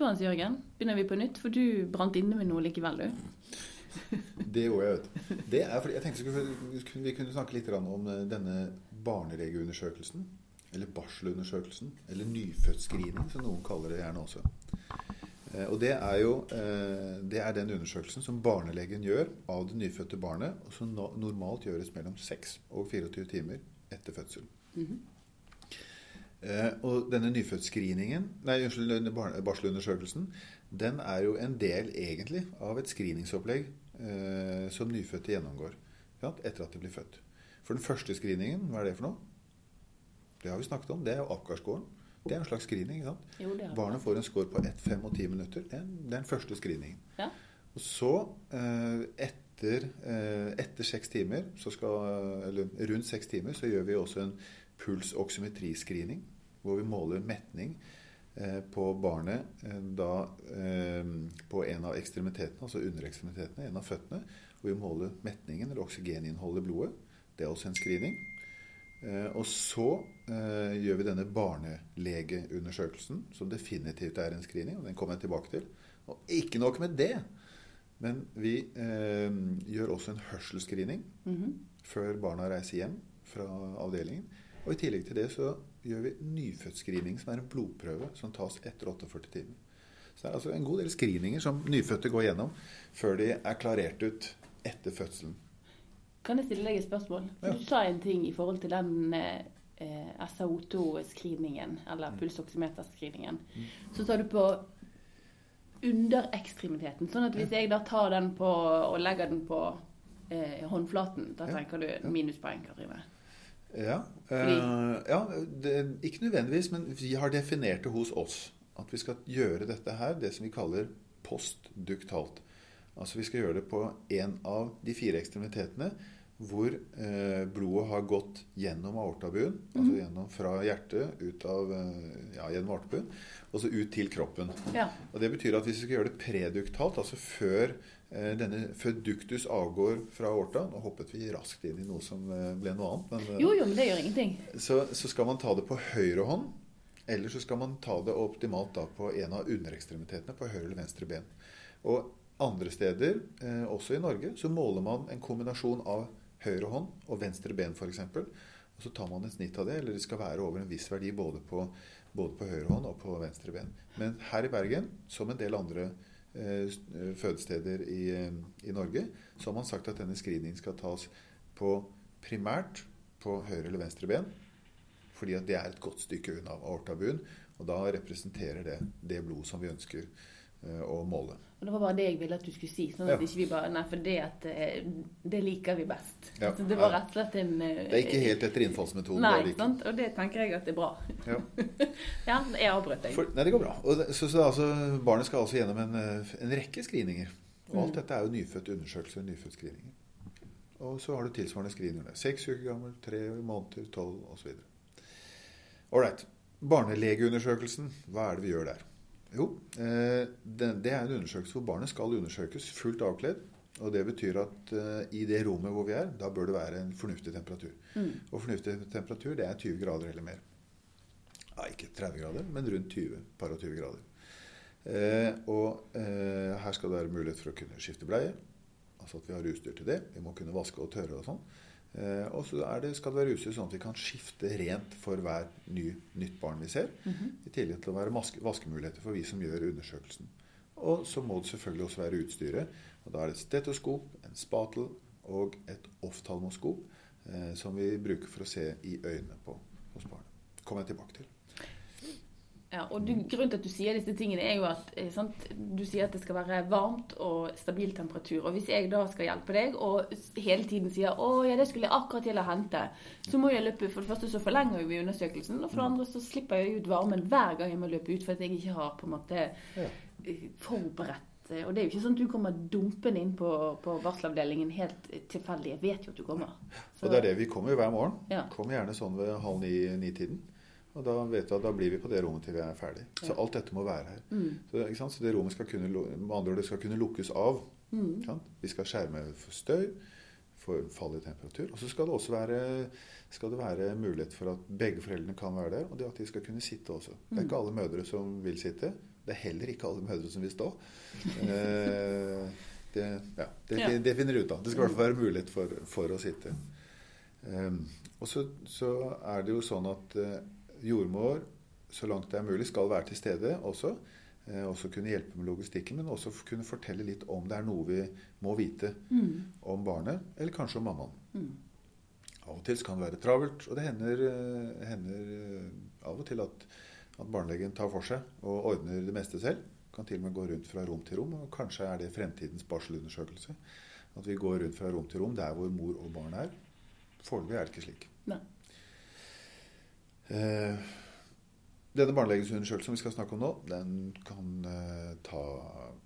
du Hans Jørgen? Begynner vi på nytt? For du brant inne med noe likevel, du. Det gjorde jeg, vet du. Jeg tenkte vi kunne snakke litt om eh, denne barnelegeundersøkelsen. Eller barselundersøkelsen. Eller nyfødtscreening, som noen kaller det gjerne også. Eh, Og det er jo eh, det er den undersøkelsen som barnelegen gjør av det nyfødte barnet, og som normalt gjøres mellom 6 og 24 timer etter fødsel. Eh, og denne nyfødtscreeningen, nei, unnskyld, barselundersøkelsen, den er jo en del egentlig av et screeningsopplegg eh, som nyfødte gjennomgår etter at de blir født. For den første screeningen, hva er det for noe? Det har vi snakket om. Det er jo Apgar-scoren. Det er en slags screening. ikke sant? Jo, det Barnet får en score på 1, 5 og 10 minutter. Det er, den første screeningen. Ja. Og så, eh, etter, eh, etter seks timer, så skal, eller rundt seks timer, så gjør vi også en pulsoksymetriscreening, hvor vi måler metning eh, på barnet eh, da eh, på en av ekstremitetene, altså underekstremitetene, en av føttene, hvor vi måler metningen, eller oksygeninnholdet i blodet. Det er også en screening. Og så gjør vi denne barnelegeundersøkelsen, som definitivt er en screening. og Den kommer jeg tilbake til. Og ikke nok med det, men vi gjør også en hørselscreening -hmm. før barna reiser hjem fra avdelingen. Og i tillegg til det så gjør vi nyfødtscreening, som er en blodprøve som tas etter 48 timer. Så det er altså en god del screeninger som nyfødte går gjennom før de er klarert ut etter fødselen. Kan jeg stille deg et spørsmål? For Ja. Du sa en ting i forhold til den eh, SAO2-screeningen, eller pulsoksymeterscreeningen. Så sa du på underekstremiteten. Sånn at hvis jeg da tar den på og legger den på eh, håndflaten, da Ja. tenker du minuspoeng, Karine. Ja, eh, ja det, ikke nødvendigvis, men vi har definert det hos oss. At vi skal gjøre dette her, det som vi kaller postduktalt. Altså vi skal gjøre det på en av de fire ekstremitetene hvor eh, blodet har gått gjennom aortabuen, altså gjennom fra hjertet, ut av, eh, ja, gjennom aortabuen, og så ut til kroppen. Ja. Og Det betyr at hvis vi skal gjøre det preduktalt, altså før, denne, føduktus avgår fra aorta Nå hoppet vi raskt inn i noe som eh, ble noe annet. Men, eh, Jo, jo, men det gjør ingenting. så, så skal man ta det på høyre hånd, eller så skal man ta det optimalt da på en av underekstremitetene, på høyre eller venstre ben. Og andre steder, eh, også i Norge, så måler man en kombinasjon av høyre hånd og venstre ben f.eks. Og så tar man et snitt av det, eller det skal være over en viss verdi både på, både på høyre hånd og på venstre ben. Men her i Bergen, som en del andre eh, s- eh, fødesteder i, eh, i Norge, så har man sagt at denne screeningen skal tas på primært på høyre eller venstre ben. Fordi det er et godt stykke unna aortabuen, og da representerer det det blod som vi ønsker eh, å måle. Og Det var bare det jeg ville at du skulle si. sånn at Ja. ikke vi bare, nei, for det, at, eh, det liker vi best. Ja. Altså, det var rett og slett en eh, Det er ikke helt etter innfallsmetoden. Nei, det sant? og det tenker jeg at det er bra. Ja. Ja, jeg avbrøt deg. For, nei, det går bra. Og så, så altså, barnet skal altså gjennom en, eh, en rekke screeninger. Og alt Mm. dette er jo nyfødtundersøkelser og nyfødtscreeninger. Og så har du tilsvarende screener der. Seks uker gammel, tre måneder, tolv osv. Ålreit. Barnelegeundersøkelsen, hva er det vi gjør der? Jo, eh, det, er en undersøkelse hvor barnet skal undersøkes fullt avkledd. Og det betyr at eh, i det rommet hvor vi er, da bør det være en fornuftig temperatur. Mm. Og fornuftig temperatur det er 20 grader eller mer. Ja, ikke 30 grader, men rundt 20, par og 20 grader. Eh, og eh, her skal det være mulighet for å kunne skifte bleie. Altså at vi har utstyr til det. Vi må kunne vaske og tørre og sånn. Eh, og så det, skal det være utstyr sånn at vi kan skifte rent for hver ny, nytt barn vi ser. Mhm. I tillegg til å være maske, vaskemuligheter for vi som gjør undersøkelsen. Og så må det selvfølgelig også være utstyret. Og da er det et stetoskop, en spatel og et oftalmoskop eh, som vi bruker for å se i øynene på hos barnet. kommer jeg tilbake til. Ja, og du, Grunnen til at du sier disse tingene, er jo at eh, sant, du sier at det skal være varmt og stabil temperatur. Og Hvis jeg da skal hjelpe deg og hele tiden sier å ja, det skulle jeg akkurat til å hente, så må jeg løpe For det første så forlenger vi undersøkelsen, og for det andre så slipper jeg ut varmen hver gang jeg må løpe ut, for at jeg ikke har på en måte eh, forberedt eh, Og det er jo ikke sånn at du kommer dumpende inn på, på varselavdelingen helt tilfeldig. Jeg vet jo at du kommer. Så- Og det er det vi kommer jo hver morgen. Ja. Kommer gjerne sånn ved halv ni-tiden. Og da vet du at da blir vi på det rommet til vi er ferdig. Så alt dette må være her. Mm. Så, så det rommet skal kunne, med andre ord, skal kunne lukkes av. Mm. Vi skal skjerme for støy, for fall i temperatur. Og så skal det også være, skal det være mulighet for at begge foreldrene kan være der, og det at de skal kunne sitte også. Det er ikke alle mødre som vil sitte, Det er heller ikke alle mødre som vil stå. Eh, det, ja, det, Ja. det finner du ut av. Det skal i hvert fall være mulighet for, for å sitte. Um, og så, så er det jo sånn at eh, jordmor, så langt det er mulig, skal være til stede også. Eh, også kunne hjelpe med logistikken, men også kunne fortelle litt om det er noe vi må vite om barnet, eller kanskje om mammaen. Mm. Av og til kan det være travelt, og det hender, eh, hender eh, av og til at, at barnelegen tar for seg og ordner det meste selv. Kan til og med gå rundt fra rom til rom, og kanskje er det fremtidens barselundersøkelse. At vi går rundt fra rom til rom der hvor mor og barn er. Foreløpig er det ikke slik. Nei. Eh, denne barnelegesundersøkelsen vi skal snakke om nå, den kan eh, ta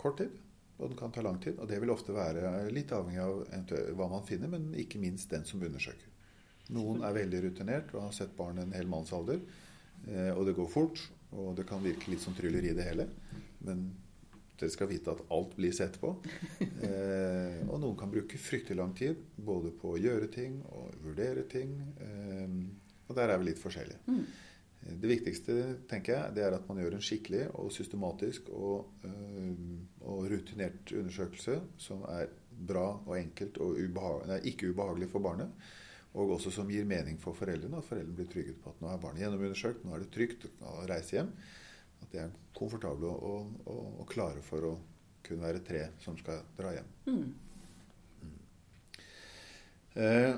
kort tid, og den kan ta lang tid. Og det vil ofte være litt avhengig av hva man finner, men ikke minst den som undersøker. Noen er veldig rutinert og har sett barn en hel mannsalder, alder, og det går fort. Og det kan virke litt som trylleri, det hele. Men dere skal vite at alt blir sett på. Eh, og noen kan bruke fryktelig lang tid både på å gjøre ting og vurdere ting. Eh, og der er vi litt forskjellige. Mm. Det viktigste tenker jeg, det er at man gjør en skikkelig og systematisk og, eh, og rutinert undersøkelse som er bra og enkelt og ubehag nei, ikke ubehagelig for barnet. Og også som gir mening for foreldrene, at foreldrene blir trygget på at nå er barnet gjennomundersøkt, nå er det trygt å reise hjem. At de er komfortable og, og, og klare for å kunne være tre som skal dra hjem. Mm. Eh,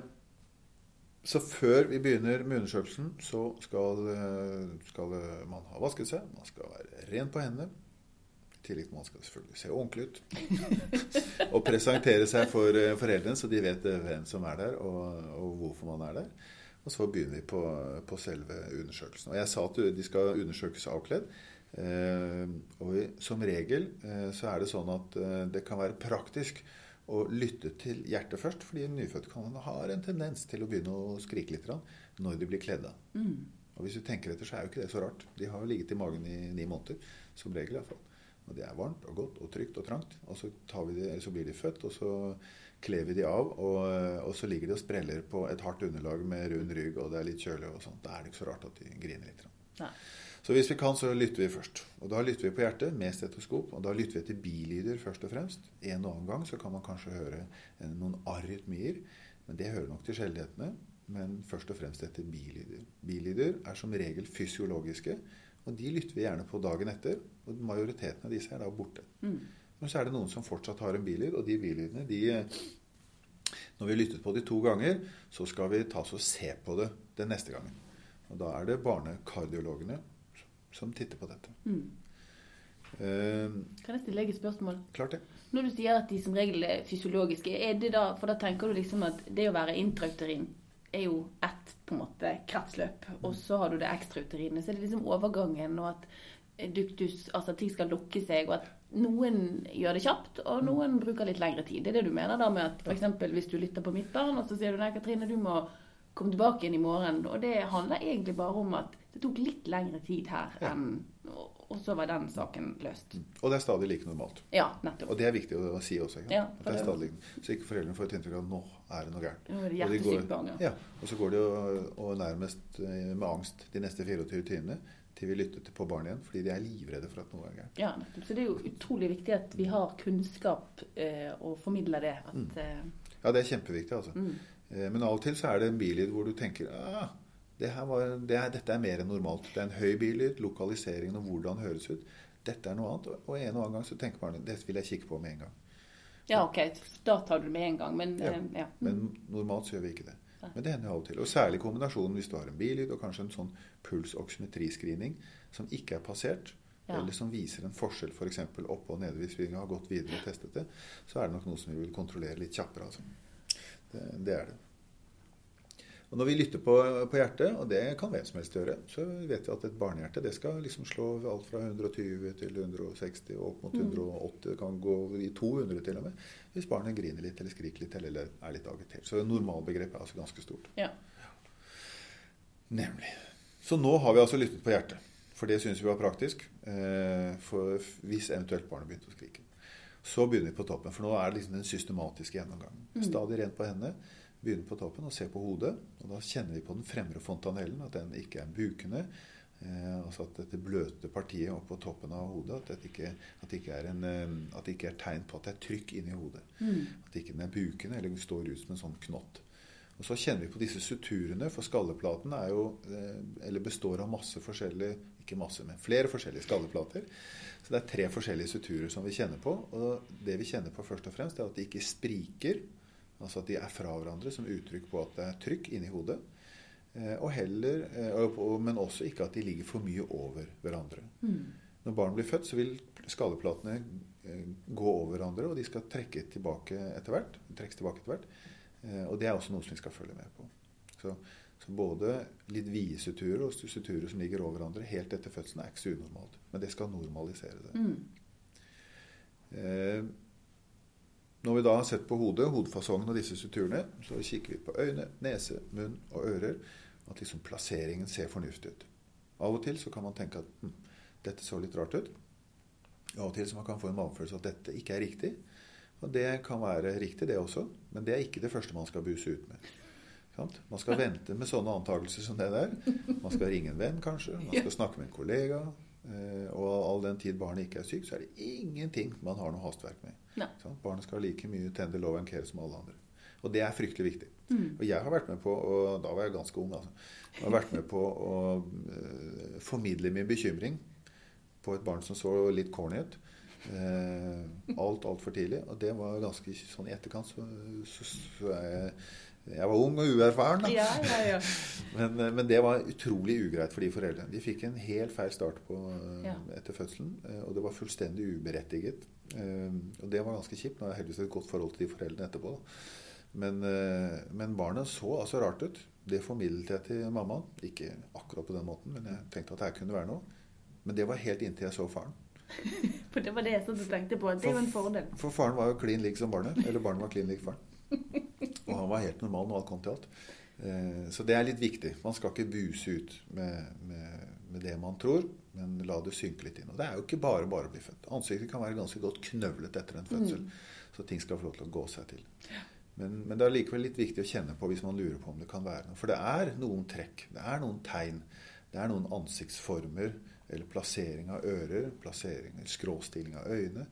så før vi begynner med undersøkelsen, så skal, eh, skal man ha vasket seg. Man skal være ren på hendene. I tillegg til man skal selvfølgelig se ordentlig ut. og presentere seg for eh, foreldrene, så de vet eh, hvem som er der, og, og hvorfor man er der. Og så begynner vi på, på selve undersøkelsen. Og jeg sa at de skal undersøkes avkledd. Og som regel så er det sånn at det kan være praktisk å lytte til hjertet først, fordi nyfødte kan har en tendens til å begynne å skrike litt når de blir kledd av. Mm. Og hvis du tenker etter, så er jo ikke det så rart. De har jo ligget i magen i ni måneder, som regel iallfall. Og det er varmt og godt og trygt og trangt. Og så, tar vi de, så blir de født, og så kler vi de av, og, og så ligger de og spreller på et hardt underlag med rund rygg, og det er litt kjølig og sånt. Da er det ikke så rart at de griner litt. Nei. Så hvis vi kan, så lytter vi først. Og da lytter vi på hjertet med stetoskop. Og da lytter vi til bilyder først og fremst. En og annen gang så kan man kanskje høre noen arytmier. Men det hører nok til sjeldenhetene. Men først og fremst etter bilyder. Bilyder er som regel fysiologiske. Og de lytter vi gjerne på dagen etter. Og majoriteten av disse er da borte. Mm. Men så er det noen som fortsatt har en bilyd, og de bilydene de eh, Når vi har lyttet på de to ganger, så skal vi ta oss og se på det den neste gangen. Og da er det barnekardiologene som titter på dette. Mm. Uh, Kan jeg stille deg et spørsmål? klart det. Når du sier at de som regel er fysiologiske, er det da, for da tenker du liksom at det å være intrauterin er jo ett på en måte kretsløp, og så har du det ekstrauterine. Så er det liksom overgangen og at duktus, altså at ting skal lukke seg, og at noen gjør det kjapt, og noen bruker litt lengre tid. Det er det du mener da med at f.eks. hvis du lytter på mitt barn, og så sier du nei, Katrine, du må komme tilbake igjen i morgen. Og det handler egentlig bare om at det tok litt lengre tid her Ja. enn og- så var den saken løst. Og det er stadig like normalt. Ja, nettopp. Og det er viktig å, si også. Ikke? Ja, At det er stadig, så ikke foreldrene får et inntrykk av at nå er det noe gærent. Er det Og de hjertesykt går- barn, ja. Ja, og så går de og, og nærmest eh, med angst de neste 24 timene til vi lytter til på barnet igjen, fordi de er livredde for at noe er gærent. Ja, nettopp. Så det er jo utrolig viktig at vi har kunnskap eh, og formidler det. At, mm. Ja, det er kjempeviktig, altså. mm. Eh, Men av og til så er det en billyd hvor du tenker ah, det her var, det er, dette er mer enn normalt. Det er en høy billyd, lokaliseringen og hvordan det høres ut. Dette er noe annet. Og en og annen gang så tenker man det vil jeg kikke på med en gang. Ja, OK, da tar du det med en gang. Men Ja, eh, ja. Men normalt så gjør vi ikke det. Men det hender av og til. Og særlig kombinasjonen hvis du har en billyd og kanskje en sånn pulsoksymetriscreening som ikke er passert, Ja. eller som viser en forskjell f.eks. For oppe og nede hvis vi har gått videre og testet det, så er det nok noe som vi vil kontrollere litt kjappere. Altså. Det, det er det. Og når vi lytter på, på hjertet, og det kan hvem som helst gjøre, så vet vi at et barnehjerte det skal liksom slå alt fra 120 til 160 og opp mot Mm. 180. Det kan gå i 200 til og med. Hvis barnet griner litt eller skriker litt eller er litt agitert. Så normalbegrepet er altså ganske stort. Ja. Nemlig. Så nå har vi altså lyttet på hjertet. For det syns vi var praktisk. Eh, for hvis eventuelt barnet begynte å skrike. Så begynner vi på toppen, for nå er det liksom den systematiske gjennomgangen. Mm. Stadig rent på hendene. Begynner på toppen og ser på hodet. Og da kjenner vi på den fremre fontanellen, at den ikke er bukende. Eh, altså at dette bløte partiet oppå toppen av hodet at, det ikke, at, det ikke er en, eh, at det ikke er tegn på at det er trykk inni hodet. Mm. At ikke den er bukende eller står ut som en sånn knott. Og Så kjenner vi på disse suturene, for skalleplaten er jo, eh, eller består av masse forskjellige Ikke masse, men flere forskjellige skalleplater. Så det er tre forskjellige suturer som vi kjenner på. Og det vi kjenner på først og fremst, er at de ikke spriker. Altså at de er fra hverandre som uttrykk på at det er trykk inni hodet. Eh, og heller, eh, men også ikke at de ligger for mye over hverandre. Mm. Når barn blir født, så vil skalleplatene gå over hverandre, og de skal trekke tilbake etter hvert. trekkes tilbake etter hvert. Og det er også noe som vi skal følge med på. Så, så både litt vide suturer og suturer som ligger over hverandre helt etter fødselen, er ikke så unormalt. Men det skal normalisere det. Mm. Eh, når vi da har sett på hodet, hodefasongen og disse suturene, så kikker vi på øyne, nese, munn og ører. At liksom plasseringen ser fornuftig ut. Av og til så kan man tenke at hm, dette så litt rart ut. Av og til så man kan få en magefølelse at dette ikke er riktig. Og det kan være riktig, det også. Men det er ikke det første man skal buse ut med. Man skal vente med sånne antakelser som det der. Man skal ringe en venn, kanskje. Man skal snakke med en kollega. Eh, Og all den tid barnet ikke er sykt, så er det ingenting man har noe hastverk med. Sant? Barnet skal ha like mye tender love and care som alle andre. Og det er fryktelig viktig. Mm. Og jeg har vært med på, og da var jeg ganske ung, altså, jeg har vært med på å uh, formidle min bekymring på et barn som så litt corny ut. Uh, alt altfor tidlig. Og det var ganske sånn i etterkant så, så, så er jeg jeg var ung og uerfaren, da. Ja, ja, ja. Men, eh, men det var utrolig ugreit for de foreldrene. De fikk en helt feil start på, eh, etter fødselen. eh, Og det var fullstendig uberettiget. Og det var ganske kjipt. Nå har jeg heldigvis et godt forhold til de foreldrene etterpå. Men, men barnet så altså rart ut. Det formidlet jeg til mammaen. Ikke akkurat på den måten, men jeg tenkte at det her kunne være noe. Men det var helt inntil jeg så faren. For det var det jeg som og tenkte på. Det er jo en fordel. For faren var jo klin lik som barnet. Eller barnet var klin lik faren. Og han var helt normal når alt kom til alt. Eh, Så det er litt viktig. Man skal ikke buse ut med, med, med det man tror, men la det synke litt inn. Og det er jo ikke bare bare å bli født. Ansiktet kan være ganske godt knøvlet etter en fødsel. Så ting skal få lov til å gå seg til. Men, men det er likevel litt viktig å kjenne på hvis man lurer på om det kan være noe. For det er noen trekk, det er noen tegn, det er noen ansiktsformer eller plassering av ører, plassering, skråstilling av øyne,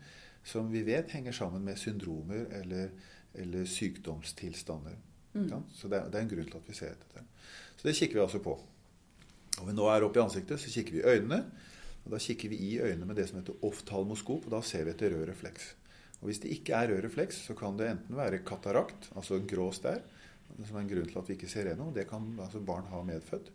som vi vet henger sammen med syndromer eller, eller sykdomstilstander. Mm. Ja, Så det er, det er en grunn til at vi ser etter det. Så det kikker vi altså på. Når vi nå er oppe i ansiktet, så kikker vi i øynene. Og da kikker vi i øynene med det som heter oftalmoskop, og da ser vi etter rød refleks. Og hvis det ikke er rød refleks, så kan det enten være katarakt, altså en grå stær, som er en grunn til at vi ikke ser gjennom. Det kan altså barn ha medfødt.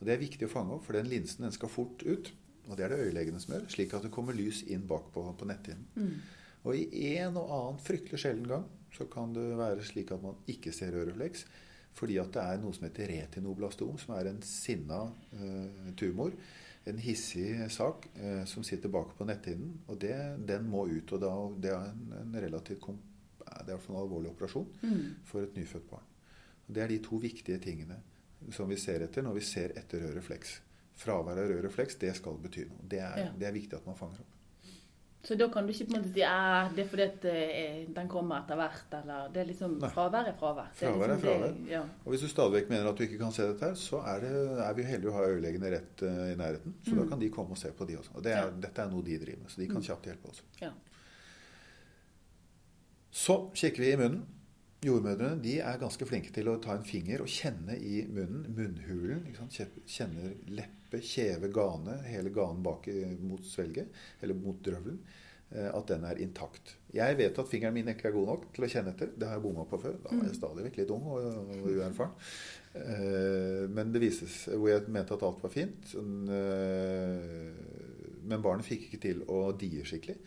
Og det er viktig å fange opp, for den linsen den skal fort ut. Og det er det øyelegene som gjør, slik at det kommer lys inn bak på, på netthinnen. Mm. Og i en og annen fryktelig sjelden gang så kan det være slik at man ikke ser ørefleks. Fordi at det er noe som heter retinoblastom, som er en sinna eh, tumor. En hissig sak eh, som sitter bak på netthinnen. Og det, den må ut. Og da, det er en, en relativt det er en alvorlig operasjon Mm. for et nyfødt barn. Og det er de to viktige tingene som vi ser etter når vi ser etter rød refleks. Fravær av rød refleks, det skal bety noe. Det er, Ja. det er viktig at man fanger opp. Så da kan du ikke på en måte si at det er fordi at eh, den kommer etter hvert, eller det er liksom fravær er fravær. Det Fravær er liksom fravær. Det, ja. Og hvis du stadig vekk mener at du ikke kan se dette her, så er, det, er vi heldige å ha øyelegene rett eh, i nærheten. Så da Mm. kan de komme og se på de også. Og det er, Ja. dette er noe de driver med, så de kan Mm. kjapt hjelpe oss. Ja. Så kikker vi i munnen. Jordmødrene de er ganske flinke til å ta en finger og kjenne i munnen, munnhulen. Ikke sant? Kje- kjeve, gane, hele ganen bak mot svelget, eller mot drøvelen. eh, At den er intakt. Jeg vet at fingeren min ikke er god nok til å kjenne etter. Det har jeg bomma på før. Da var jeg stadig vekk litt ung og, og uerfaren. Eh, Men det vises hvor jeg mente at alt var fint. sånn, eh, Men barnet fikk ikke til å die skikkelig.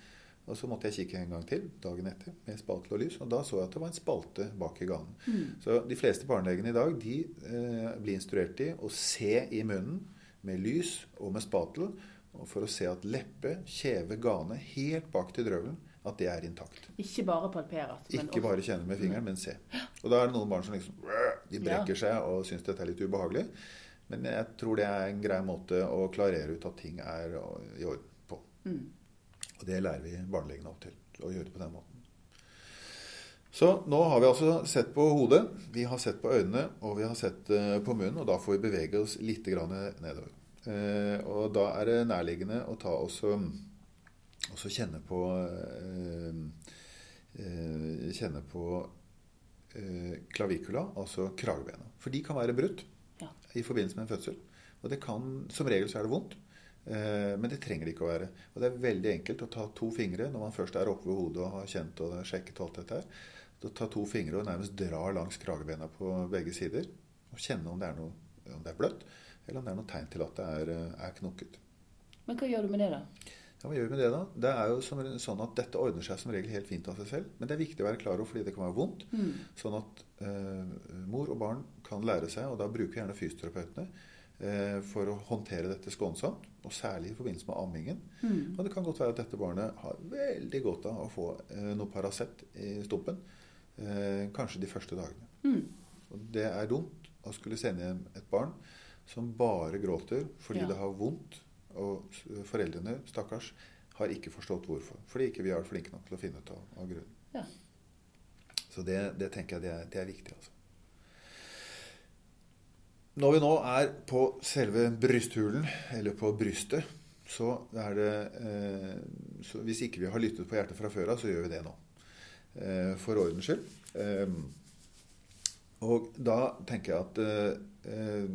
Og så måtte jeg kikke en gang til dagen etter med spatel og lys, og da så jeg at det var en spalte bak i ganen. Mm. Så de fleste barnelegene i dag de eh, blir instruert i å se i munnen med lys og med spatel, og for å se at leppe, kjeve, gane helt bak til drøvelen, at det er intakt. Ikke bare palpere. Ikke bare kjenne med fingeren, men se. Og da er det noen barn som liksom De brekker seg og syns dette er litt ubehagelig. Men jeg tror det er en grei måte å klarere ut at ting er i orden på. Mm. Og det lærer vi barnelegene opp til, å gjøre det på den måten. Så nå har vi altså sett på hodet, vi har sett på øynene, og vi har sett eh, på munnen. Og da får vi bevege oss litt nedover. Eh, og da er det nærliggende å ta også, også kjenne på eh, Kjenne på klavikula, altså kragebena. For de kan være brutt Ja. i forbindelse med en fødsel. Og det kan, som regel så er det vondt. Men det trenger det ikke å være. Og det er veldig enkelt å ta to fingre når man først er oppe ved hodet og har kjent og sjekket alt dette her. Ta to fingre og nærmest dra langs kragebena på begge sider. Og kjenne om det er, noe, om det er bløtt, eller om det er noe tegn til at det er, eh, er knokket. Men hva gjør du med det, da? Ja, Hva gjør vi med det, da? Det er jo som, sånn at Dette ordner seg som regel helt fint av seg selv. Men det er viktig å være klar over fordi det kan være vondt. Mm. Sånn at eh, mor og barn kan lære seg, og da bruker gjerne fysioterapeutene, eh, for å håndtere dette skånsomt. Og særlig i forbindelse med ammingen. Mm. Og det kan godt være at dette barnet har veldig godt av å få eh, noe Paracet i stumpen. Eh, kanskje de første dagene. Mm. Og det er dumt å skulle sende hjem et barn som bare gråter fordi Ja. det har vondt. Og foreldrene, stakkars, har ikke forstått hvorfor. Fordi ikke vi er flinke nok til å finne ut av, av grunnen. Ja. Så det, det tenker jeg det er, det er viktig. altså. Når vi nå er på selve brysthulen, eller på brystet, så er det eh, så Hvis ikke vi har lyttet på hjertet fra før av, så gjør vi det nå. Eh, for ordens skyld. Eh, og da tenker jeg at eh, eh,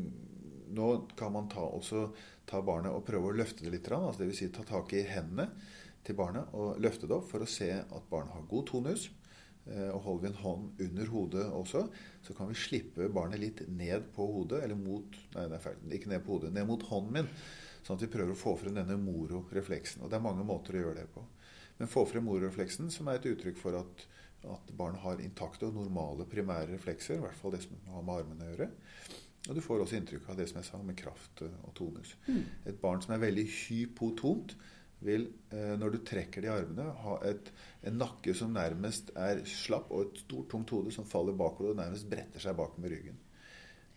nå kan man ta, også ta barnet og prøve å løfte det litt. Altså Dvs. Si, ta tak i hendene til barnet og løfte det opp for å se at barnet har god tonus. Og holder vi en hånd under hodet også, så kan vi slippe barnet litt ned på hodet. Eller mot Nei, det er feil. Ikke ned på hodet. Ned mot hånden min. Sånn at vi prøver å få frem denne moro-refleksen. Og det er mange måter å gjøre det på. Men få frem moro-refleksen, som er et uttrykk for at, at barn har intakte og normale primære reflekser. I hvert fall det som har med armene å gjøre. Og du får også inntrykk av det som jeg sa, med kraft eh, og tonus. Mm. Et barn som er veldig hypotont, vil, eh, når du trekker de armene, ha et, en nakke som nærmest er slapp, og et stort, tungt hode som faller bakover og nærmest bretter seg bak med ryggen.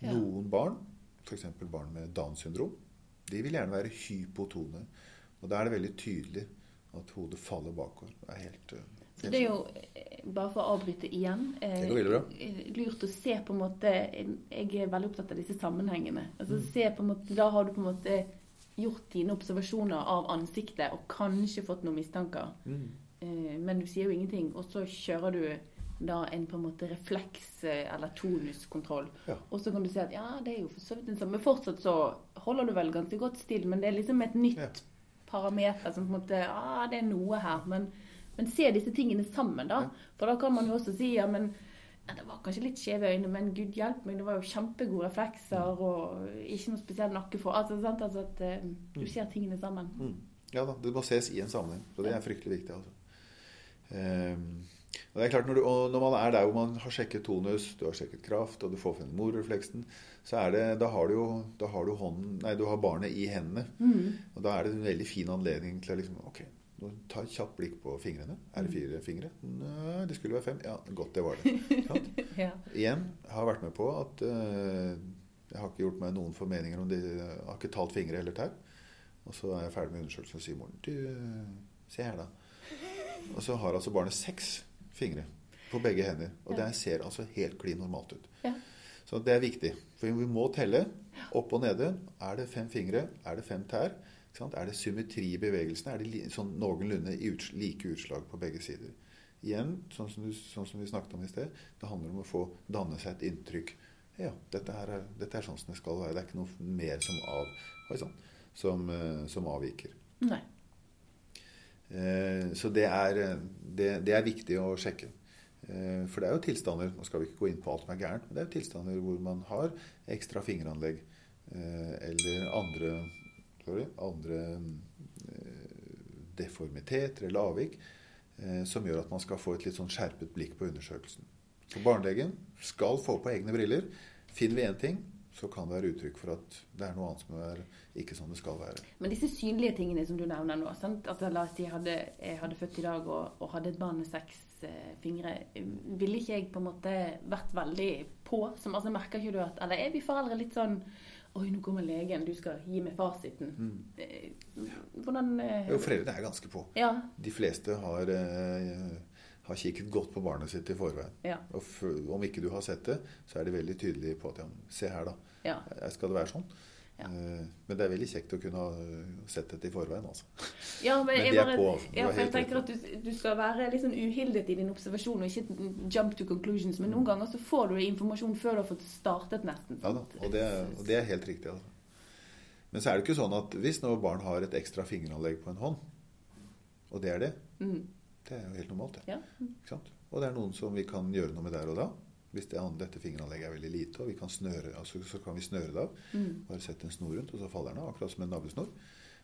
Ja. Noen barn, f.eks. barn med Downs syndrom, de vil gjerne være hypotone. Og da er det veldig tydelig at hodet faller bakover. Det er helt, eh, Så det er jo, eh, bare for å avbryte igjen, eh, Det går veldig bra. eh, lurt å se på en måte Jeg er veldig opptatt av disse sammenhengene. Altså Mm. se på en måte, Da har du på en måte gjort dine observasjoner av ansiktet og kanskje fått noen mistanker. Mm. Eh, Men du sier jo ingenting. Og så kjører du da en på en måte refleks- eller tonuskontroll. Ja. Og så kan du si at ja, det er jo for så vidt den samme. Men fortsatt så holder du vel ganske godt still. Men det er liksom et nytt Ja. Parameter som på en måte ah, det er noe her. Men, men se disse tingene sammen, da. For da kan man jo også si ja, men ja, det var kanskje litt skjeve øyne, men gud hjelpe meg, det var jo kjempegode reflekser og ikke noe spesiell nakke for altså, sant? altså at uh, du ser tingene sammen. Mm. Ja da, det må ses i en sammenheng. Så det er fryktelig viktig. altså. Ehm, og det er klart, når, du, når man er der hvor man har sjekket tonus, du har sjekket kraft, og du får frem morrefleksen, så er det, da har du jo da har du, hånden, nei, du har barnet i hendene. Mm. Og da er det en veldig fin anledning til å liksom, ok, ta et kjapt blikk på fingrene. Er det fire fingre? Nei, det skulle være fem. Ja, godt det var det. Ja. Igjen, har vært med på at uh, jeg har ikke gjort meg noen formeninger om det. Jeg har ikke talt fingre eller tau. Og så er jeg ferdig med undersøkelsen og sier moren du, se her, da. Og så har altså barnet seks fingre på begge hender. Og Ja. det ser altså helt klin normalt ut. Ja. Så det er viktig. For vi må telle opp og nede. Er det fem fingre? Er det fem tær? Er det symmetri i bevegelsene? Er det sånn noenlunde like utslag på begge sider? Igjen, sånn som, du, sånn som vi snakket om i sted, det handler om å få danne seg et inntrykk. Ja, dette, her er, dette er sånn som det skal være. Det er ikke noe mer som, av, sånn, som, eh, som avviker. Nei. Eh, Så det er, det, det er viktig å sjekke. Eh, For det er jo tilstander Nå skal vi ikke gå inn på alt som er gærent, men det er jo tilstander hvor man har ekstra fingeranlegg eh, eller andre, sorry, andre eh, deformiteter eller avvik eh, som gjør at man skal få et litt sånn skjerpet blikk på undersøkelsen. Så barnelegen skal få på egne briller. Finner vi én ting, så kan det være uttrykk for at det er noe annet som er ikke sånn det skal være. Men disse synlige tingene som du nevner nå sant? Altså, La oss si jeg hadde, jeg hadde født i dag og, og hadde et barn med seks eh, fingre. Ville ikke jeg på en måte vært veldig på? Som, altså, merker ikke du at Eller er vi foreldre litt sånn Oi, nå kommer legen, du skal gi meg fasiten. Mm. Hvordan eh, Jo, foreldrene er ganske på. Ja. De fleste har, eh, har kikket godt på barnet sitt i forveien. Ja. Og om ikke du har sett det, så er de veldig tydelige på at ja, se her, da. Ja. Eh, Skal det være sånn? Ja. Eh, Men det er veldig kjekt å kunne ha sett dette i forveien, altså. Ja, men, Men jeg, de er bare, på. Ja, jeg tenker at du, du skal være litt sånn uhildet i din observasjon og ikke jump to conclusions. Men noen ganger så får du informasjon før du har fått startet, nesten. Ja da, og det, og det er helt riktig. Altså. Men så er det ikke sånn at hvis nå barn har et ekstra fingeranlegg på en hånd, og det er det, Mm. det er jo helt normalt. det. Ja. Og det er noen som vi kan gjøre noe med der og da. Hvis det andre, dette fingeranlegget er veldig lite, og vi kan snøre, altså, så kan vi snøre det av. Mm. Bare sette en snor rundt, og så faller den av, akkurat som en navlesnor.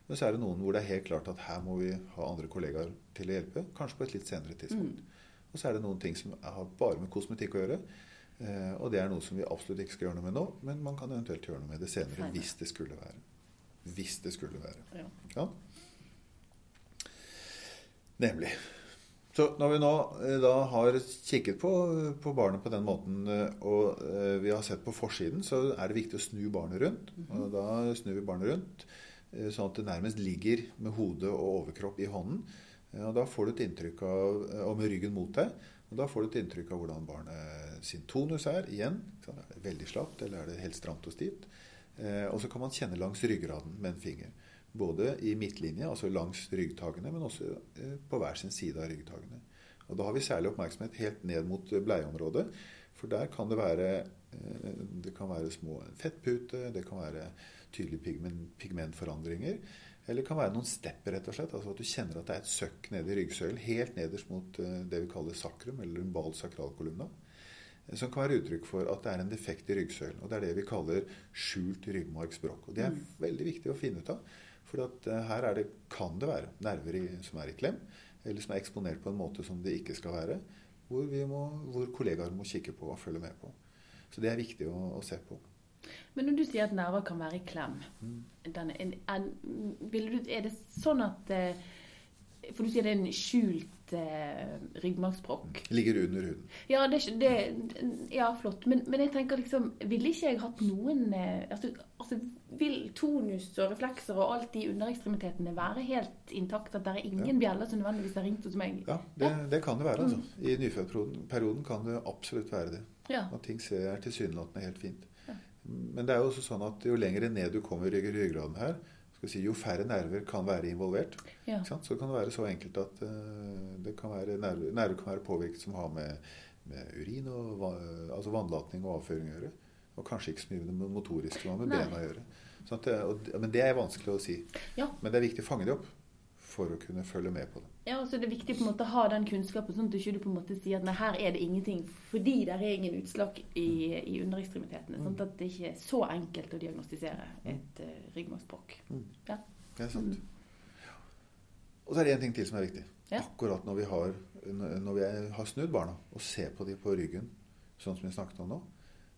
Men så er det noen hvor det er helt klart at her må vi ha andre kollegaer til å hjelpe. Kanskje på et litt senere tidspunkt. Mm. Og så er det noen ting som har bare med kosmetikk å gjøre. Eh, og det er noe som vi absolutt ikke skal gjøre noe med nå, men man kan eventuelt gjøre noe med det senere Senere. hvis det skulle være. Hvis det skulle være. Ja. Ja. Nemlig. Så når vi nå eh, da har kikket på, på barnet på den måten, eh, og eh, vi har sett på forsiden, så er det viktig å snu barnet rundt. Og da snur vi barnet rundt sånn at det nærmest ligger med hode og overkropp i hånden. Og da får du et inntrykk av, og med ryggen mot deg, og da får du et inntrykk av hvordan barnet sin tonus er. Igjen, er det veldig slapt, eller er det helt stramt og stivt? Og så kan man kjenne langs ryggraden med en finger. Både i midtlinje, altså langs ryggtagene, men også eh, på hver sin side av ryggtagene. Og Da har vi særlig oppmerksomhet helt ned mot eh, bleieområdet. For der kan det være, eh, det kan være små fettputer, det kan være tydelige pigment, pigmentforandringer. Eller det kan være noen stepper, rett og slett. Altså at du kjenner at det er et søkk nede i ryggsøylen, helt nederst mot det vi kaller sakrum, eller umbal sakralkolumna. Som kan være uttrykk for at det er en defekt i ryggsøylen. Og det er det vi kaller skjult ryggmargsbrokk. Og det er veldig viktig å finne ut av. For at eh, her er det, kan det være nerver i, som er i klem, eller som er eksponert på en måte som det ikke skal være. Hvor, vi må, hvor kollegaer må kikke på og følge med på. Så det er viktig å, å se på. Men når du sier at nerver kan være i klem, Mm. denne, en, en, vil du, er det sånn at eh, For du sier det er en skjult eh, ryggmargsbrokk. Ligger under huden. Ja, det, det, ja, flott. Men, men jeg tenker liksom Ville ikke jeg hatt noen eh, altså, altså, Vil tonus og reflekser og alt de underekstremitetene være helt intakt? At det er ingen bjeller som nødvendigvis har ringt hos meg? Ja, det, det kan det være. altså. I nyfødtperioden kan det absolutt være det. Ja. At ting ser er tilsynelatende helt fint. Ja. Men det er jo også sånn at jo lenger ned du kommer i rygg- ryggraden her, si, jo færre nerver kan være involvert. ja. Så kan det være så enkelt at uh, det kan være nerver, nerver kan være påvirket som har med, med urin og altså vannlatning og avføring å gjøre. Og kanskje ikke så mye med det motoriske, men med Nei. bena å gjøre. At og, men det er vanskelig å si. Ja. Men det er viktig å fange det opp for å kunne følge med på det. Ja, og så er det viktig på en måte å ha den kunnskapen, sånn at du ikke på en måte sier at nei, her er det ingenting, fordi det er ingen utslag i, i underekstremitetene. Sånn at det ikke er så enkelt å diagnostisere et uh, ryggmargsbrokk. Ja. Det er sant. Og så er det en ting til som er viktig. Ja. Akkurat når vi, har, når vi har snudd barna og ser på dem på ryggen, sånn som vi snakket om nå.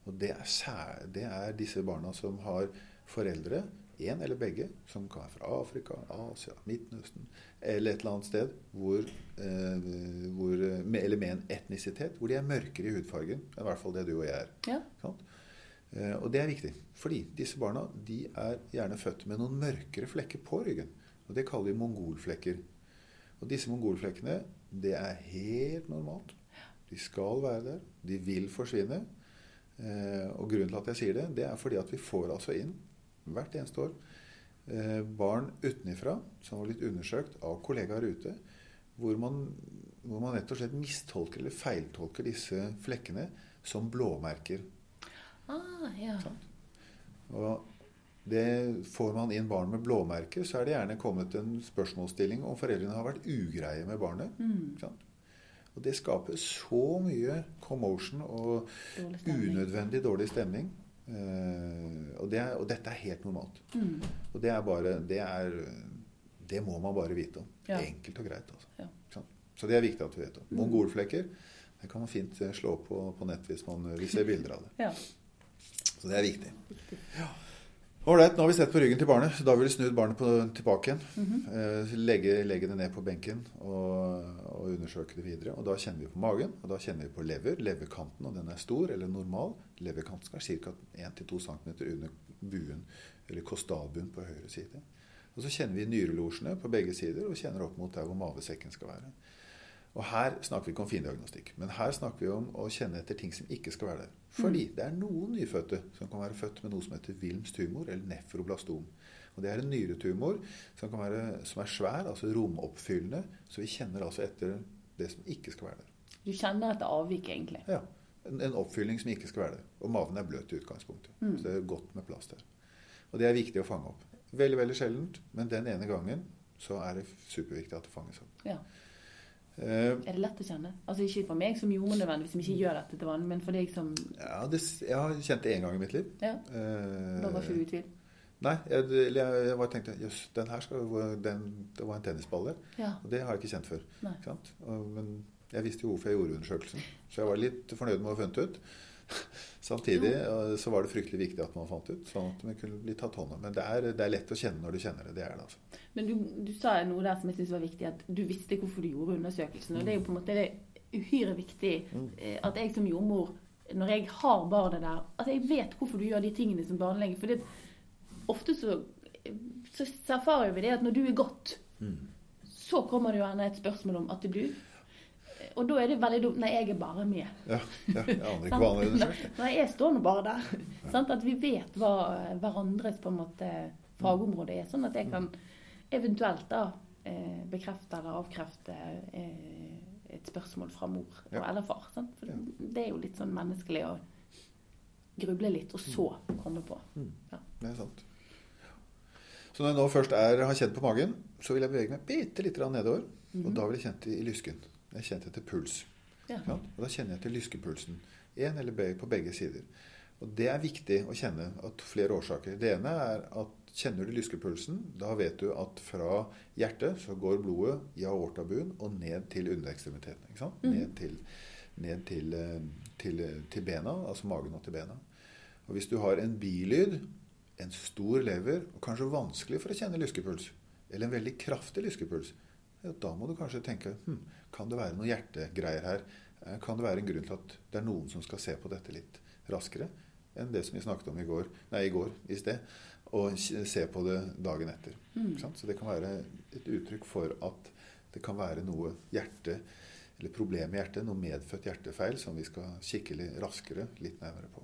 Og det er, det er disse barna som har foreldre, én eller begge, som kan være fra Afrika, Asia, Midtøsten eller et eller annet sted, hvor, eh, hvor, med, eller med en etnisitet hvor de er mørkere i hudfargen enn i hvert fall det du og jeg er. Ja. Sant? Eh, Og det er viktig, fordi disse barna de er gjerne født med noen mørkere flekker på ryggen. Og det kaller vi mongolflekker. Og disse mongolflekkene, det er helt normalt. De skal være der. De vil forsvinne. Eh, Og grunnen til at jeg sier det, det er fordi at vi får altså inn hvert eneste år eh, barn utenifra som var litt undersøkt av kollegaer ute, hvor man, hvor man rett og slett mistolker eller feiltolker disse flekkene som blåmerker. Ah, ja. Og det får man inn barn med blåmerker, så er det gjerne kommet en spørsmålsstilling om foreldrene har vært ugreie med barnet. Mm. Og det skaper så mye commotion og Dårlig unødvendig dårlig stemning. Eh, og, det er, og dette er helt normalt. Mm. Og det er bare Det, er, det må man bare vite om. Ja. Enkelt og greit. Altså. Ja. Så det er viktig at vi vet om. Mongolflekker det kan man fint eh, slå på, på nett hvis man vil se bilder av det. Ja. Så det er viktig. Ålreit, nå har vi sett på ryggen til barnet, da vil vi snu barnet på, tilbake igjen. Mm -hmm. legge, legge det ned på benken og, og undersøke det videre. Og da kjenner vi på magen, og da kjenner vi på lever. Leverkanten, og den er stor eller normal. Leverkanten skal ca. 1-2 cm under buen, eller kostalbuen på høyre side. Og så kjenner vi nyrelosjene på begge sider, og kjenner opp mot der hvor mavesekken skal være. Og her snakker vi ikke om findiagnostikk, men her snakker vi om å kjenne etter ting som ikke skal være der. Fordi det er noen nyfødte som kan være født med noe som heter Wilms tumor, eller nefroblastom. Og Det er en nyretumor som, kan være, som er svær, altså romoppfyllende. Så vi kjenner altså etter det som ikke skal være der. Du kjenner etter avvik, egentlig. Ja, En, en oppfylling som ikke skal være der. Og maven er bløt i utgangspunktet. Så det er godt med plass der. Og det er viktig å fange opp. Veldig, veldig sjeldent, men den ene gangen så er det superviktig at det fanges opp. Ja. Eh, Er det lett å kjenne? Altså Ikke for meg som jordmor nødvendigvis, som ikke gjør dette til vanlig, men for deg som ja, det, jeg har kjent det én gang i mitt liv. Ja, Eh, da var ikke du i tvil? Nei, jeg, jeg, jeg tenkte jøss, den her skal den, Det var en tennisball der. Ja. Og det har jeg ikke kjent før. Ikke sant? Og, men jeg visste jo hvorfor jeg gjorde undersøkelsen, så jeg var litt fornøyd med å ha funnet ut. Samtidig eh, så var det fryktelig viktig at man fant ut, sånn at man kunne bli tatt hånd om. Men det er, det er lett å kjenne når du kjenner det. Det er det, altså. Men du, du sa noe der som jeg syns var viktig, at du visste hvorfor du gjorde undersøkelsen. Og det er jo på en måte det uhyre viktig eh, at jeg som jordmor, når jeg har barnet der, at jeg vet hvorfor du gjør de tingene som barnelege. For det, ofte så, så erfarer vi det at når du er godt, så kommer det jo gjerne et spørsmål om at du Og da er det veldig dumt Nei, jeg er bare med. Ja, ja, jeg aner ikke hva han har undersøkt. Nei, jeg står nå bare der. Sant? At vi vet hva hverandres på en måte fagområde er. Sånn at jeg kan eventuelt da eh, bekrefte eller avkrefte eh, et spørsmål fra mor Ja. eller far. Sant? For det er jo litt sånn menneskelig å gruble litt, og så komme på. Ja. Det er sant. Så når jeg nå først er, har kjent på magen, så vil jeg bevege meg bitte litt nedover. Og da vil jeg kjent i lysken. Jeg kjente etter puls. Ja. Og da kjenner jeg til lyskepulsen. Én eller begge, på begge sider. Og det er viktig å kjenne av flere årsaker. Det ene er at kjenner du lyskepulsen, da vet du at fra hjertet så går blodet i aortabuen og ned til underekstremiteten. Sant? Ned, til, ned til, eh, til, til bena, altså magen og til bena. Og hvis du har en bilyd, en stor lever, og kanskje vanskelig for å kjenne lyskepuls, eller en veldig kraftig lyskepuls, ja, da må du kanskje tenke hm, kan det være noen hjertegreier her? Eh, Kan det være en grunn til at det er noen som skal se på dette litt raskere enn det som vi snakket om i går, nei, i går i sted, og se på det dagen etter? Sant? Så det kan være et uttrykk for at det kan være noe hjerte eller problem i hjertet, noe medfødt hjertefeil som vi skal kikke litt raskere, litt nærmere på.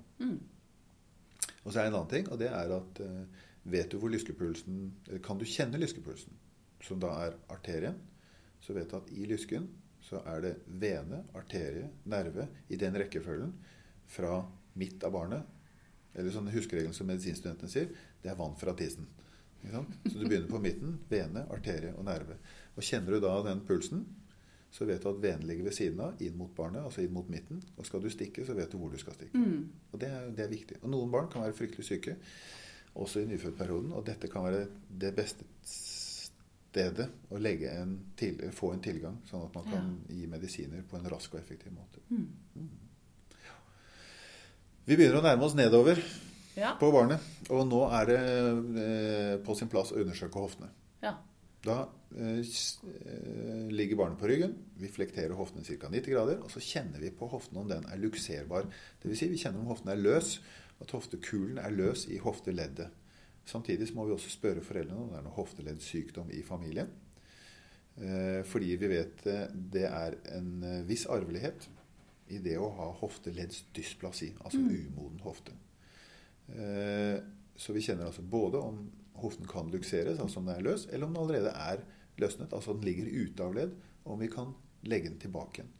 Og så er det en annen ting, og det er at eh, vet du hvor lyskepulsen Kan du kjenne lyskepulsen, som da er arterien, så vet du at i lysken så er det vene, arterie, nerve i den rekkefølgen fra midt av barnet. Eller sånne huskeregler som medisinstudentene sier, det er vann fra tissen. Så du begynner på midten, vene, arterie og nerve. Og kjenner du da den pulsen, så vet du at venen ligger ved siden av, inn mot barnet, altså inn mot midten. Og skal du stikke, så vet du hvor du skal stikke. Og det er, det er viktig. Og noen barn kan være fryktelig syke, også i nyfødtperioden, og dette kan være det beste stedet og legge en til, få en tilgang, sånn at man kan gi medisiner på en rask og effektiv måte. Mm. Vi begynner å nærme oss nedover Ja. på barnet, og nå er det eh, på sin plass å undersøke hoftene. ja. Da eh, eh, ligger barnet på ryggen. Vi flekterer hoften ca. 90 grader. Og så kjenner vi på hoften om den er lukserbar. Dvs. Si vi kjenner om hoften er løs, at hoftekulen er løs i hofteleddet. Samtidig så må vi også spørre foreldrene om det er noe hofteleddsykdom i familien. Eh, fordi vi vet eh, det er en eh, viss arvelighet i det å ha hofteleddsdysplasi, altså umoden hofte. Så vi kjenner altså både om hoften kan lukseres, altså om den er løs, eller om den allerede er løsnet, altså den ligger ute av ledd, og om vi kan legge den tilbake igjen.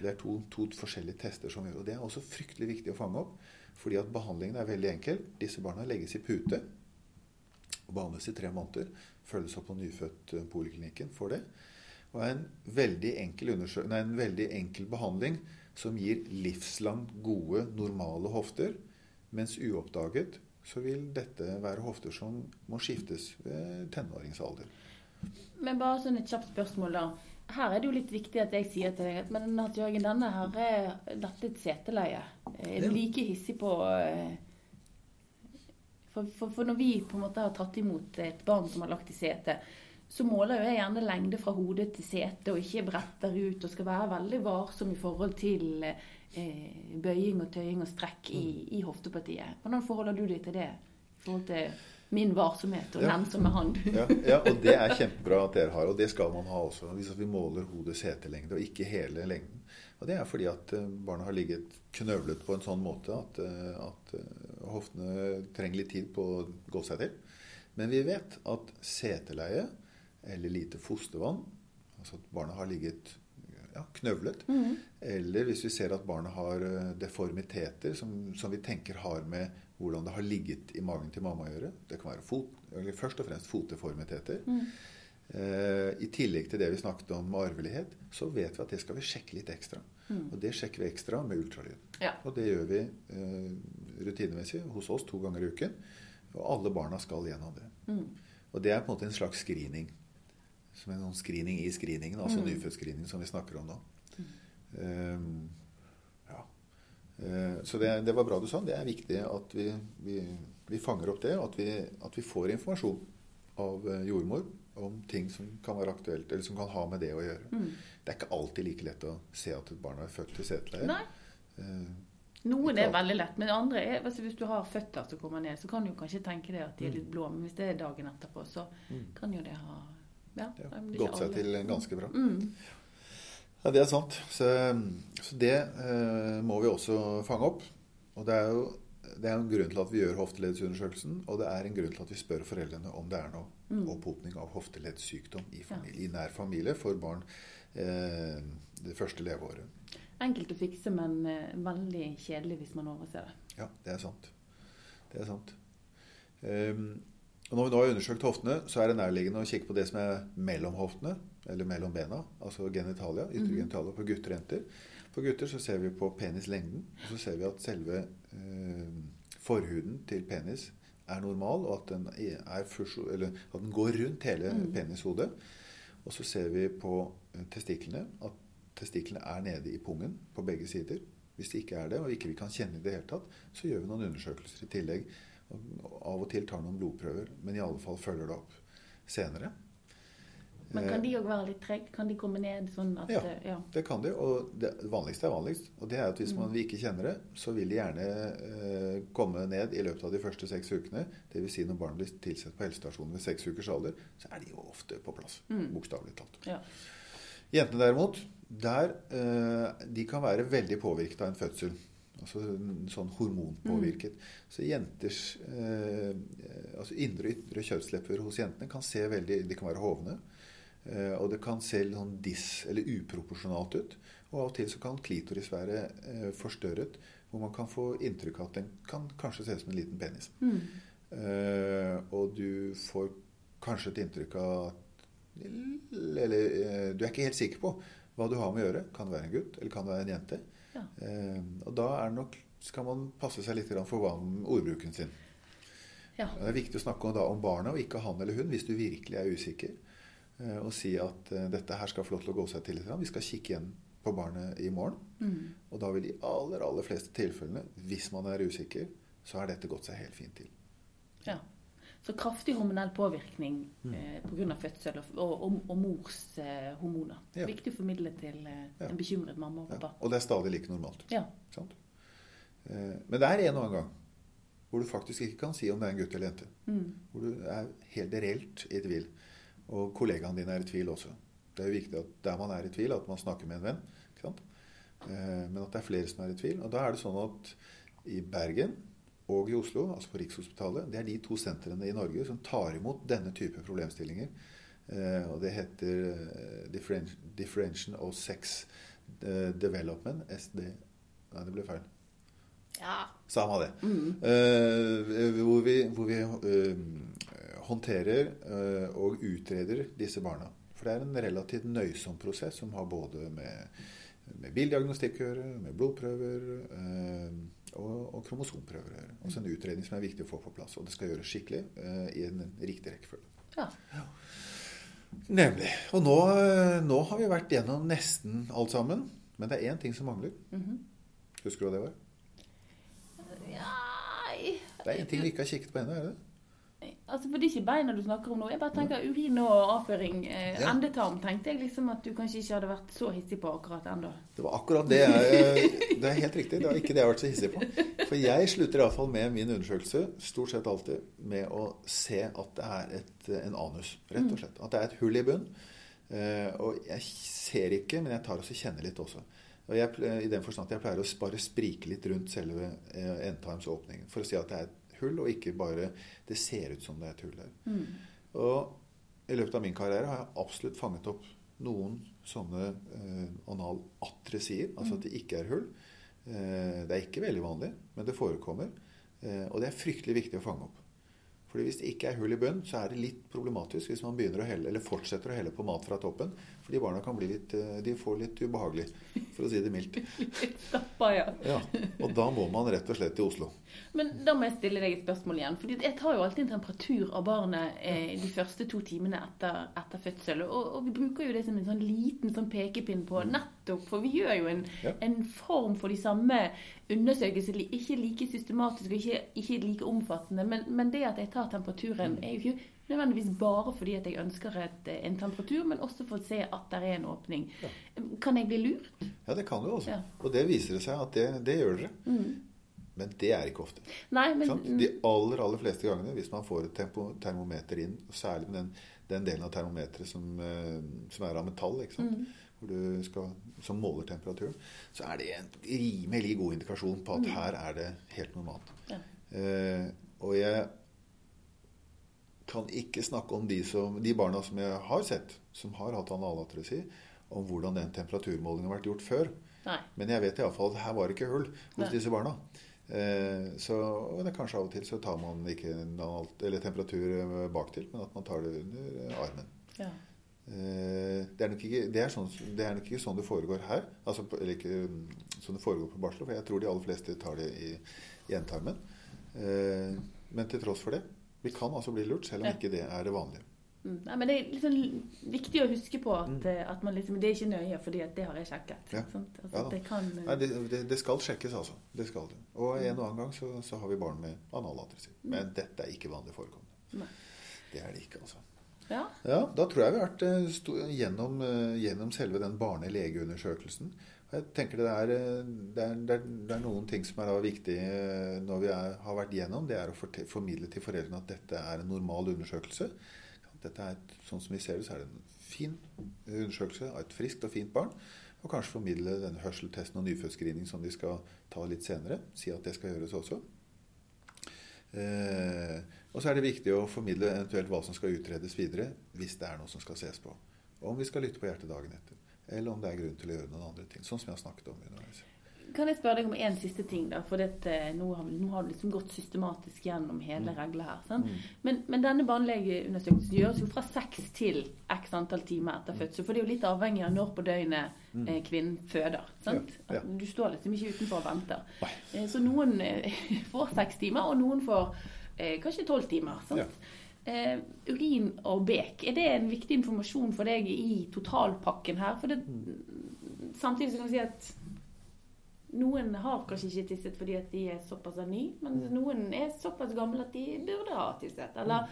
Det er to, to forskjellige tester som vi gjør. og Det er også fryktelig viktig å fange opp, fordi at behandlingen er veldig enkel. Disse barna legges i pute behandles i tre måneder. Følges opp på nyfødtpoliklinikken for det. Og er en veldig enkel, nei, en veldig enkel behandling som gir livslangt gode, normale hofter. Mens uoppdaget så vil dette være hofter som må skiftes ved tenåringsalder. Men bare sånn et kjapt spørsmål, da. Her er det jo litt viktig at jeg sier til deg at men at Jørgen, denne her er dette et seteleie. Er du like hissig på eh, for, for, for når vi på en måte har tatt imot et barn som har lagt i sete, så måler jo jeg gjerne lengde fra hodet til sete, og ikke bretter ut, og skal være veldig varsom i forhold til eh, bøying og tøying og strekk i, i hoftepartiet. Hvordan forholder du deg til det? I forhold til min varsomhet og Ja. nennsomme hånd. Ja, ja, og det er kjempebra at dere har, og det skal man ha også. Hvis vi måler hodets setelengde, og ikke hele lengden. Og det er fordi at eh, barna har ligget knøvlet på en sånn måte at, eh, at eh, hoftene trenger litt tid på å gå seg til. Men vi vet at seteleie eller lite fostervann, altså at barna har ligget ja, knøvlet, eller hvis vi ser at barna har deformiteter som, som vi tenker har med hvordan det har ligget i magen til mamma å gjøre. Det kan være fot, eller først og fremst fotdeformiteter. Eh, I tillegg til det vi snakket om med arvelighet, så vet vi at det skal vi sjekke litt ekstra. Og det sjekker vi ekstra med ultralyd. Ja. Og det gjør vi eh, rutinemessig hos oss to ganger i uken. Og alle barna skal gjennom det. Og det er på en måte en slags screening. Som en sånn screening i screeningen, altså nyfødtscreening som vi snakker om nå. Um, ja. uh, så det, det var bra du sa. Det er viktig at vi, vi, vi fanger opp det, og at vi, at vi får informasjon av eh, jordmor om ting som kan være aktuelt, eller som kan ha med det å gjøre. Det er ikke alltid like lett å se at et barn er født til seteleie. Eh, Noen er veldig lett, men andre er, altså Hvis du har føtter som kommer ned, så kan du kanskje tenke deg at de er Mm. litt blå. Men hvis det er dagen etterpå, så kan jo det ha Ja, det gått seg til ganske bra. Mm. Ja, det er sant. Så, så det eh, må vi også fange opp. Og det er jo det er en grunn til at vi gjør hofteleddesundersøkelsen, og det er en grunn til at vi spør foreldrene om det er noe Mm. opphopning av hofteleddsykdom i, familie, i nær familie for barn eh, det første leveåret. Enkelt å fikse, men eh, veldig kjedelig hvis man overser det. Ja, det er sant. Det er sant. Um, og når vi nå har undersøkt hoftene, så er det nærliggende å kikke på det som er mellom hoftene, eller mellom bena, altså genitalia, ytre genitalia på gutter og jenter. For gutter så ser vi på penislengden, og så ser vi at selve eh, forhuden til penis er normal, og at den, fusjo- eller at den går rundt hele penishodet. Og så ser vi på eh, testiklene at testiklene er nede i pungen på begge sider. Hvis det ikke er det, og ikke vi kan kjenne i det hele tatt, så gjør vi noen undersøkelser i tillegg. Og av og til tar noen blodprøver, men i alle fall følger det opp senere. Men kan de òg være litt trege? Kan de komme ned sånn at Ja. eh, ja. Det kan de, og det vanligste er vanligst. Og det er at hvis man vi ikke kjenner det, så vil de gjerne eh, komme ned i løpet av de første seks ukene. Dvs. Si når barnet blir tilsett på helsestasjonen ved seks ukers alder, så er de jo ofte på plass. Bokstavelig talt. ja. Jentene derimot, der eh, de kan være veldig påvirket av en fødsel. Altså sånn hormonpåvirket. Så jenters eh, altså indre og ytre kjønnslepper hos jentene kan se veldig De kan være hovne. Eh, og det kan se litt sånn dis- eller uproporsjonalt ut. Og av og til så kan klitoris være eh, forstørret, hvor man kan få inntrykk av at den kan kanskje se ut som en liten penis. Eh, og du får kanskje et inntrykk av at Eller du er ikke helt sikker på hva du har med å gjøre. Kan det være en gutt, eller kan det være en jente? Ja. Eh, og da er det nok, skal man passe seg litt for hva med ordbruken sin. ja. Det er viktig å snakke om, da, om barna, og ikke han eller hun, hvis du virkelig er usikker. Eh, og si at eh, dette her skal få lov til å gå seg til litt. Vi skal kikke igjen på barnet i morgen. Og da vil de aller, aller fleste tilfellene, hvis man er usikker, så har dette gått seg helt fint til. ja. Så kraftig hormonell påvirkning Mm. eh, pga. fødsel og, og, og, mors eh, hormoner. Ja. Viktig å formidle til eh, Ja. en bekymret mamma og Ja. Og det er stadig like normalt. Ja. Sant? Eh, Men det er en og annen gang hvor du faktisk ikke kan si om det er en gutt eller jente. Mm. Hvor du er helt reelt i tvil. Og kollegaene dine er i tvil også. Det er jo viktig at der man er i tvil, at man snakker med en venn. Eh, Men at det er flere som er i tvil. Og da er det sånn at i Bergen og i Oslo, altså på Rikshospitalet, det er de to sentrene i Norge som tar imot denne type problemstillinger. Eh, Og det heter Differential Differentiation of Sex eh, Development, SD Nei, det ble feil. ja. Samme det. Eh, hvor vi, hvor vi eh, håndterer eh, og utreder disse barna. For det er en relativt nøysom prosess som har både med, med bildiagnostikk å gjøre, med blodprøver eh, og, og kromosomprøver å gjøre. Altså en utredning som er viktig å få på plass. Og det skal gjøres skikkelig eh, i en riktig rekkefølge. ja. Nemlig. Og nå, nå har vi vært gjennom nesten alt sammen. Men det er én ting som mangler. Husker du hva det var? Nei Det er én ting vi ikke har kikket på ennå. er det? Altså, For det er ikke beina du snakker om nå. Jeg bare tenker urin og avføring. Eh, Ja. Endetarm tenkte jeg liksom at du kanskje ikke hadde vært så hissig på akkurat ennå. Det var akkurat det jeg Det er helt riktig. Det var ikke det jeg har vært så hissig på. For jeg slutter iallfall med min undersøkelse stort sett alltid med å se at det er et, en anus, rett og slett. At det er et hull i bunn. Eh, og jeg ser ikke, men jeg tar også kjenner litt også. Og jeg, I den forstand at jeg pleier å bare sprike litt rundt selve eh, endetarmsåpningen for å si at det er et hull, og ikke bare det ser ut som det er et hull der. Og i løpet av min karriere har jeg absolutt fanget opp noen sånne eh, analatresier, altså at det ikke er hull. Eh, det er ikke veldig vanlig, men det forekommer. Eh, og det er fryktelig viktig å fange opp. Fordi Hvis det ikke er hull i bunnen, så er det litt problematisk hvis man begynner å helle, eller fortsetter å helle på mat fra toppen. Fordi barna kan bli litt, eh, de får litt ubehagelig, for å si det mildt. litt Stappa, ja. Ja, Og da må man rett og slett til Oslo. Men da må jeg stille deg et spørsmål igjen. Fordi jeg tar jo alltid en temperatur av barnet eh, de første to timene etter, etter fødsel. Og, og vi bruker jo det som en sånn liten sånn pekepinn på nettopp For vi gjør jo en, Ja. en form for de samme undersøkelsene. Ikke like systematisk og ikke, ikke like omfattende. Men, men det at jeg tar temperaturen, er jo ikke nødvendigvis bare fordi at jeg ønsker et, eh, en temperatur, men også for å se at det er en åpning. Kan jeg bli lurt? Ja, det kan du også. Ja. Og det viser det seg at det, det gjør dere. Men det er ikke ofte. Nei, men Sant? De aller aller fleste gangene, hvis man får et tempo, termometer inn, særlig med den, den delen av termometeret som, eh, som er av metall, ikke sant? Hvor du skal, som måler temperaturen, så er det en rimelig god indikasjon på at her er det helt normalt. Ja. Eh, og jeg kan ikke snakke om de, som, de barna som jeg har sett, som har hatt analatresi, om hvordan den temperaturmålingen har vært gjort før. Nei. Men jeg vet iallfall at her var det ikke hull hos Nei. disse barna. Eh, så og det er kanskje av og til så tar man ikke en anal- eller temperatur eh, baktil, men at man tar det under eh, armen. Ja. Eh, det, er ikke, det, er sånn, det er nok ikke sånn det foregår her. Altså, eller ikke mm, sånn det foregår på barsel, for jeg tror de aller fleste tar det i, i endetarmen. Eh, men til tross for det, vi kan altså bli lurt, selv om Ja. ikke det er det vanlige. Mm. Nei, men Det er liksom viktig å huske på at, mm. at man liksom, det er ikke nøye, fordi at det har jeg sjekket. Ja. Altså, Ja det kan, eh, Nei, det, det, det skal sjekkes, altså. Det skal det. Og en og annen gang så, så har vi barn med analatresi. Men dette er ikke vanlig forekommende. Nei. Det er det ikke, altså. ja. Ja, Da tror jeg vi har vært eh, gjennom, eh, gjennom selve den barnelegeundersøkelsen. Jeg tenker det er, eh, det, er, det, er, det er noen ting som er viktig eh, når vi har vært gjennom. Det er å formidle til foreldrene at dette er en normal undersøkelse. Dette er sånn som vi ser det, så er det en fin undersøkelse av et friskt og fint barn. Og kanskje formidle denne hørseltesten og nyfødtscreening som de skal ta litt senere. Si at det skal gjøres også. Eh, og så er det viktig å formidle eventuelt hva som skal utredes videre, hvis det er noe som skal ses på. Og om vi skal lytte på hjertet dagen etter. Eller om det er grunn til å gjøre noen andre ting. Sånn som jeg har snakket om underveis. Kan jeg spørre deg om en siste ting? da, for dette, nå, har, nå har du liksom gått systematisk gjennom hele Mm. regla her. Sant? Men, men denne barnelegeundersøkelsen gjøres jo fra seks til x antall timer etter fødsel. For det er jo litt avhengig av når på døgnet eh, kvinnen føder. Sant? Mm. Ja, ja. Du står liksom ikke utenfor og venter. Eh, Så noen eh, får seks timer, og noen får eh, kanskje tolv timer. Sant? Ja. Eh, urin og bek, er det en viktig informasjon for deg i totalpakken her? For det, Mm. samtidig så kan du si at noen har kanskje ikke tisset fordi at de er såpass ny, men Mm. noen er såpass gamle at de burde ha tisset. Eller,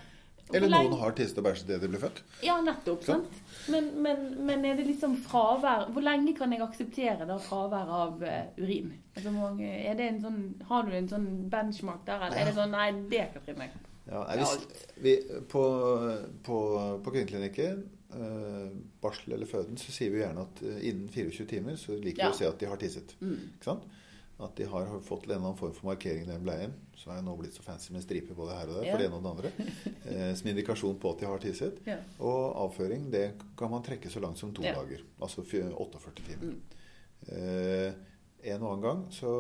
Eller noen har tisset og bæsjet idet de ble født. Ja, nettopp. Så. sant? Men, men, men er det liksom fravær Hvor lenge kan jeg akseptere da fravær av uh, urin? Altså, er det en sånn, har du en sånn benchmark der, eller er det sånn Nei, det Katrine. Ja, hvis, vi, på, på, på kvinneklinikken, eh, barsel eller føden, så sier vi gjerne at eh, innen 24 timer så liker vi Ja. å se at de har tisset. Mm. Ikke sant? At de har fått en eller annen form for markering i den bleien. Så er jeg nå blitt så fancy med striper både her og der Ja. for det ene og det andre. Eh, som indikasjon på at de har tisset. Ja. Og avføring det kan man trekke så langt som to dager. Altså 48 timer. Mm. Eh, en og annen gang så,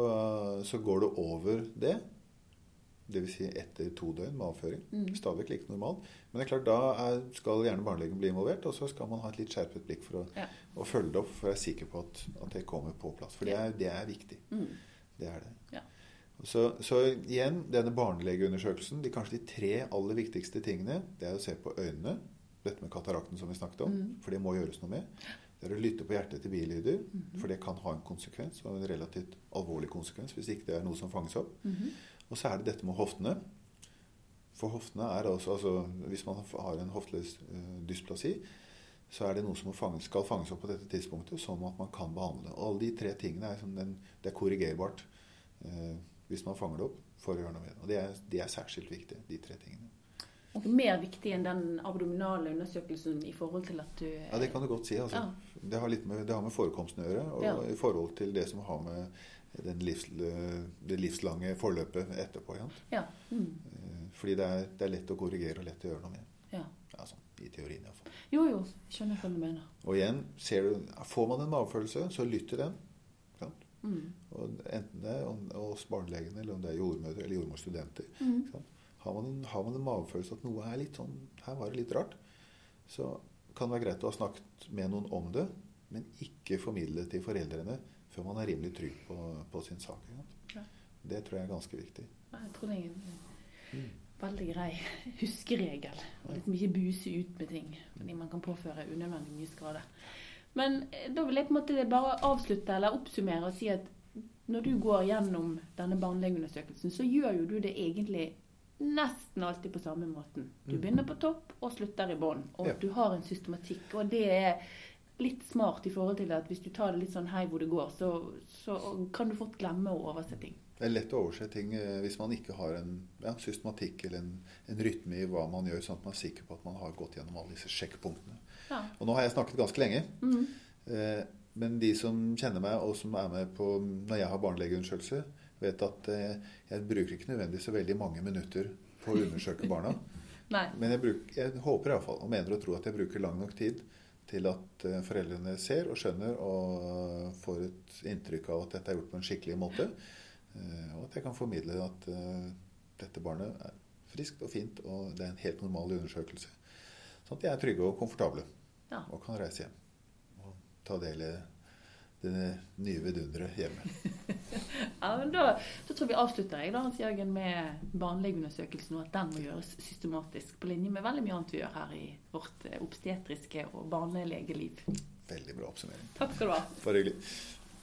så går det over det. Dvs. Si etter to døgn med avføring. Mm. Stadig like normalt. Men det er klart, da er, skal gjerne barnelegen bli involvert, og så skal man ha et litt skjerpet blikk for å, Ja. å følge det opp, for å være sikker på at, at det kommer på plass. For det er, det er viktig. Mm. Det er det. Ja. Så, så igjen, denne barnelegeundersøkelsen, de kanskje de tre aller viktigste tingene, det er å se på øynene. Dette med katarakten som vi snakket om. Mm. For det må gjøres noe med. Det er å lytte på hjertet til bilyder. Mm. For det kan ha en konsekvens, og en relativt alvorlig konsekvens, hvis ikke det er noe som fanges opp. Mhm. Og så er det dette med hoftene. For hoftene er også altså, Hvis man har en hofteleddsdysplasi, så er det noe som fanges, skal fanges opp på dette tidspunktet, sånn at man kan behandle. Og alle de tre tingene er, den, det er korrigerbart eh, hvis man fanger det opp for å gjøre noe med det. Og det er, de er særskilt viktig, de tre tingene. Og mer viktig enn den abdominale undersøkelsen i forhold til at du Ja, det kan du godt si. Altså. Ja. Det, har med, det har med forekomsten å gjøre, og Ja. i forhold til det som har med livs, det livslange forløpet etterpå. Ja. Mm. Eh, Fordi det er, det er lett å korrigere og lett å gjøre noe med. ja. Altså, I teorien iallfall. Jo, jo. Skjønner hva du mener. Og igjen, ser du, får man en magefølelse, så lytt til den. Sant? Mm. Og enten det er hos barnelegene eller om det er jordmødre eller jordmorstudenter. Mm. Har, man en, har man en magefølelse at noe er litt sånn Her var det litt rart. Så kan det være greit å ha snakket med noen om det, men ikke formidle til foreldrene før man er rimelig trygg på, på sin sak. Ja. Det tror jeg er ganske viktig. Jeg tror det er en Mm. veldig grei huskeregel. Og liksom ikke buse ut med ting. Fordi man kan påføre unødvendig mye skade. Men eh, da vil jeg på en måte bare avslutte eller oppsummere og si at når du går gjennom denne barnelegeundersøkelsen, så gjør jo du det egentlig nesten alltid på samme måten. Du Mm. begynner på topp og slutter i bånn. Og Ja. du har en systematikk. Og det er litt smart i forhold til at hvis du tar det litt sånn hei hvor det går, så, så kan du fort glemme å overse ting. Det er lett å overse ting eh, hvis man ikke har en ja, systematikk eller en, en rytme i hva man gjør, sånn at man er sikker på at man har gått gjennom alle disse sjekkpunktene. Ja. Og nå har jeg snakket ganske lenge. Mhm. Eh, Men de som kjenner meg, og som er med på når jeg har barnelegeundersøkelse, vet at eh, jeg bruker ikke nødvendigvis så veldig mange minutter på å undersøke barna. Men jeg, bruk, jeg håper iallfall, og mener å tro at jeg bruker lang nok tid til at eh, foreldrene ser og skjønner og får et inntrykk av at dette er gjort på en skikkelig måte. Eh, Og at jeg kan formidle at eh, dette barnet er friskt og fint, og det er en helt normal undersøkelse. Sånn at de er trygge og komfortable Ja. og kan reise hjem og ta del i det nye vidunderet hjemme. Ja, men da, da tror vi avslutter jeg da, Hans Jørgen, med barnelegeundersøkelsen, og at den må gjøres systematisk på linje med veldig mye annet vi gjør her i vårt eh, obstetriske og barnelegeliv. Veldig bra oppsummering. Takk skal du ha. Bare hyggelig.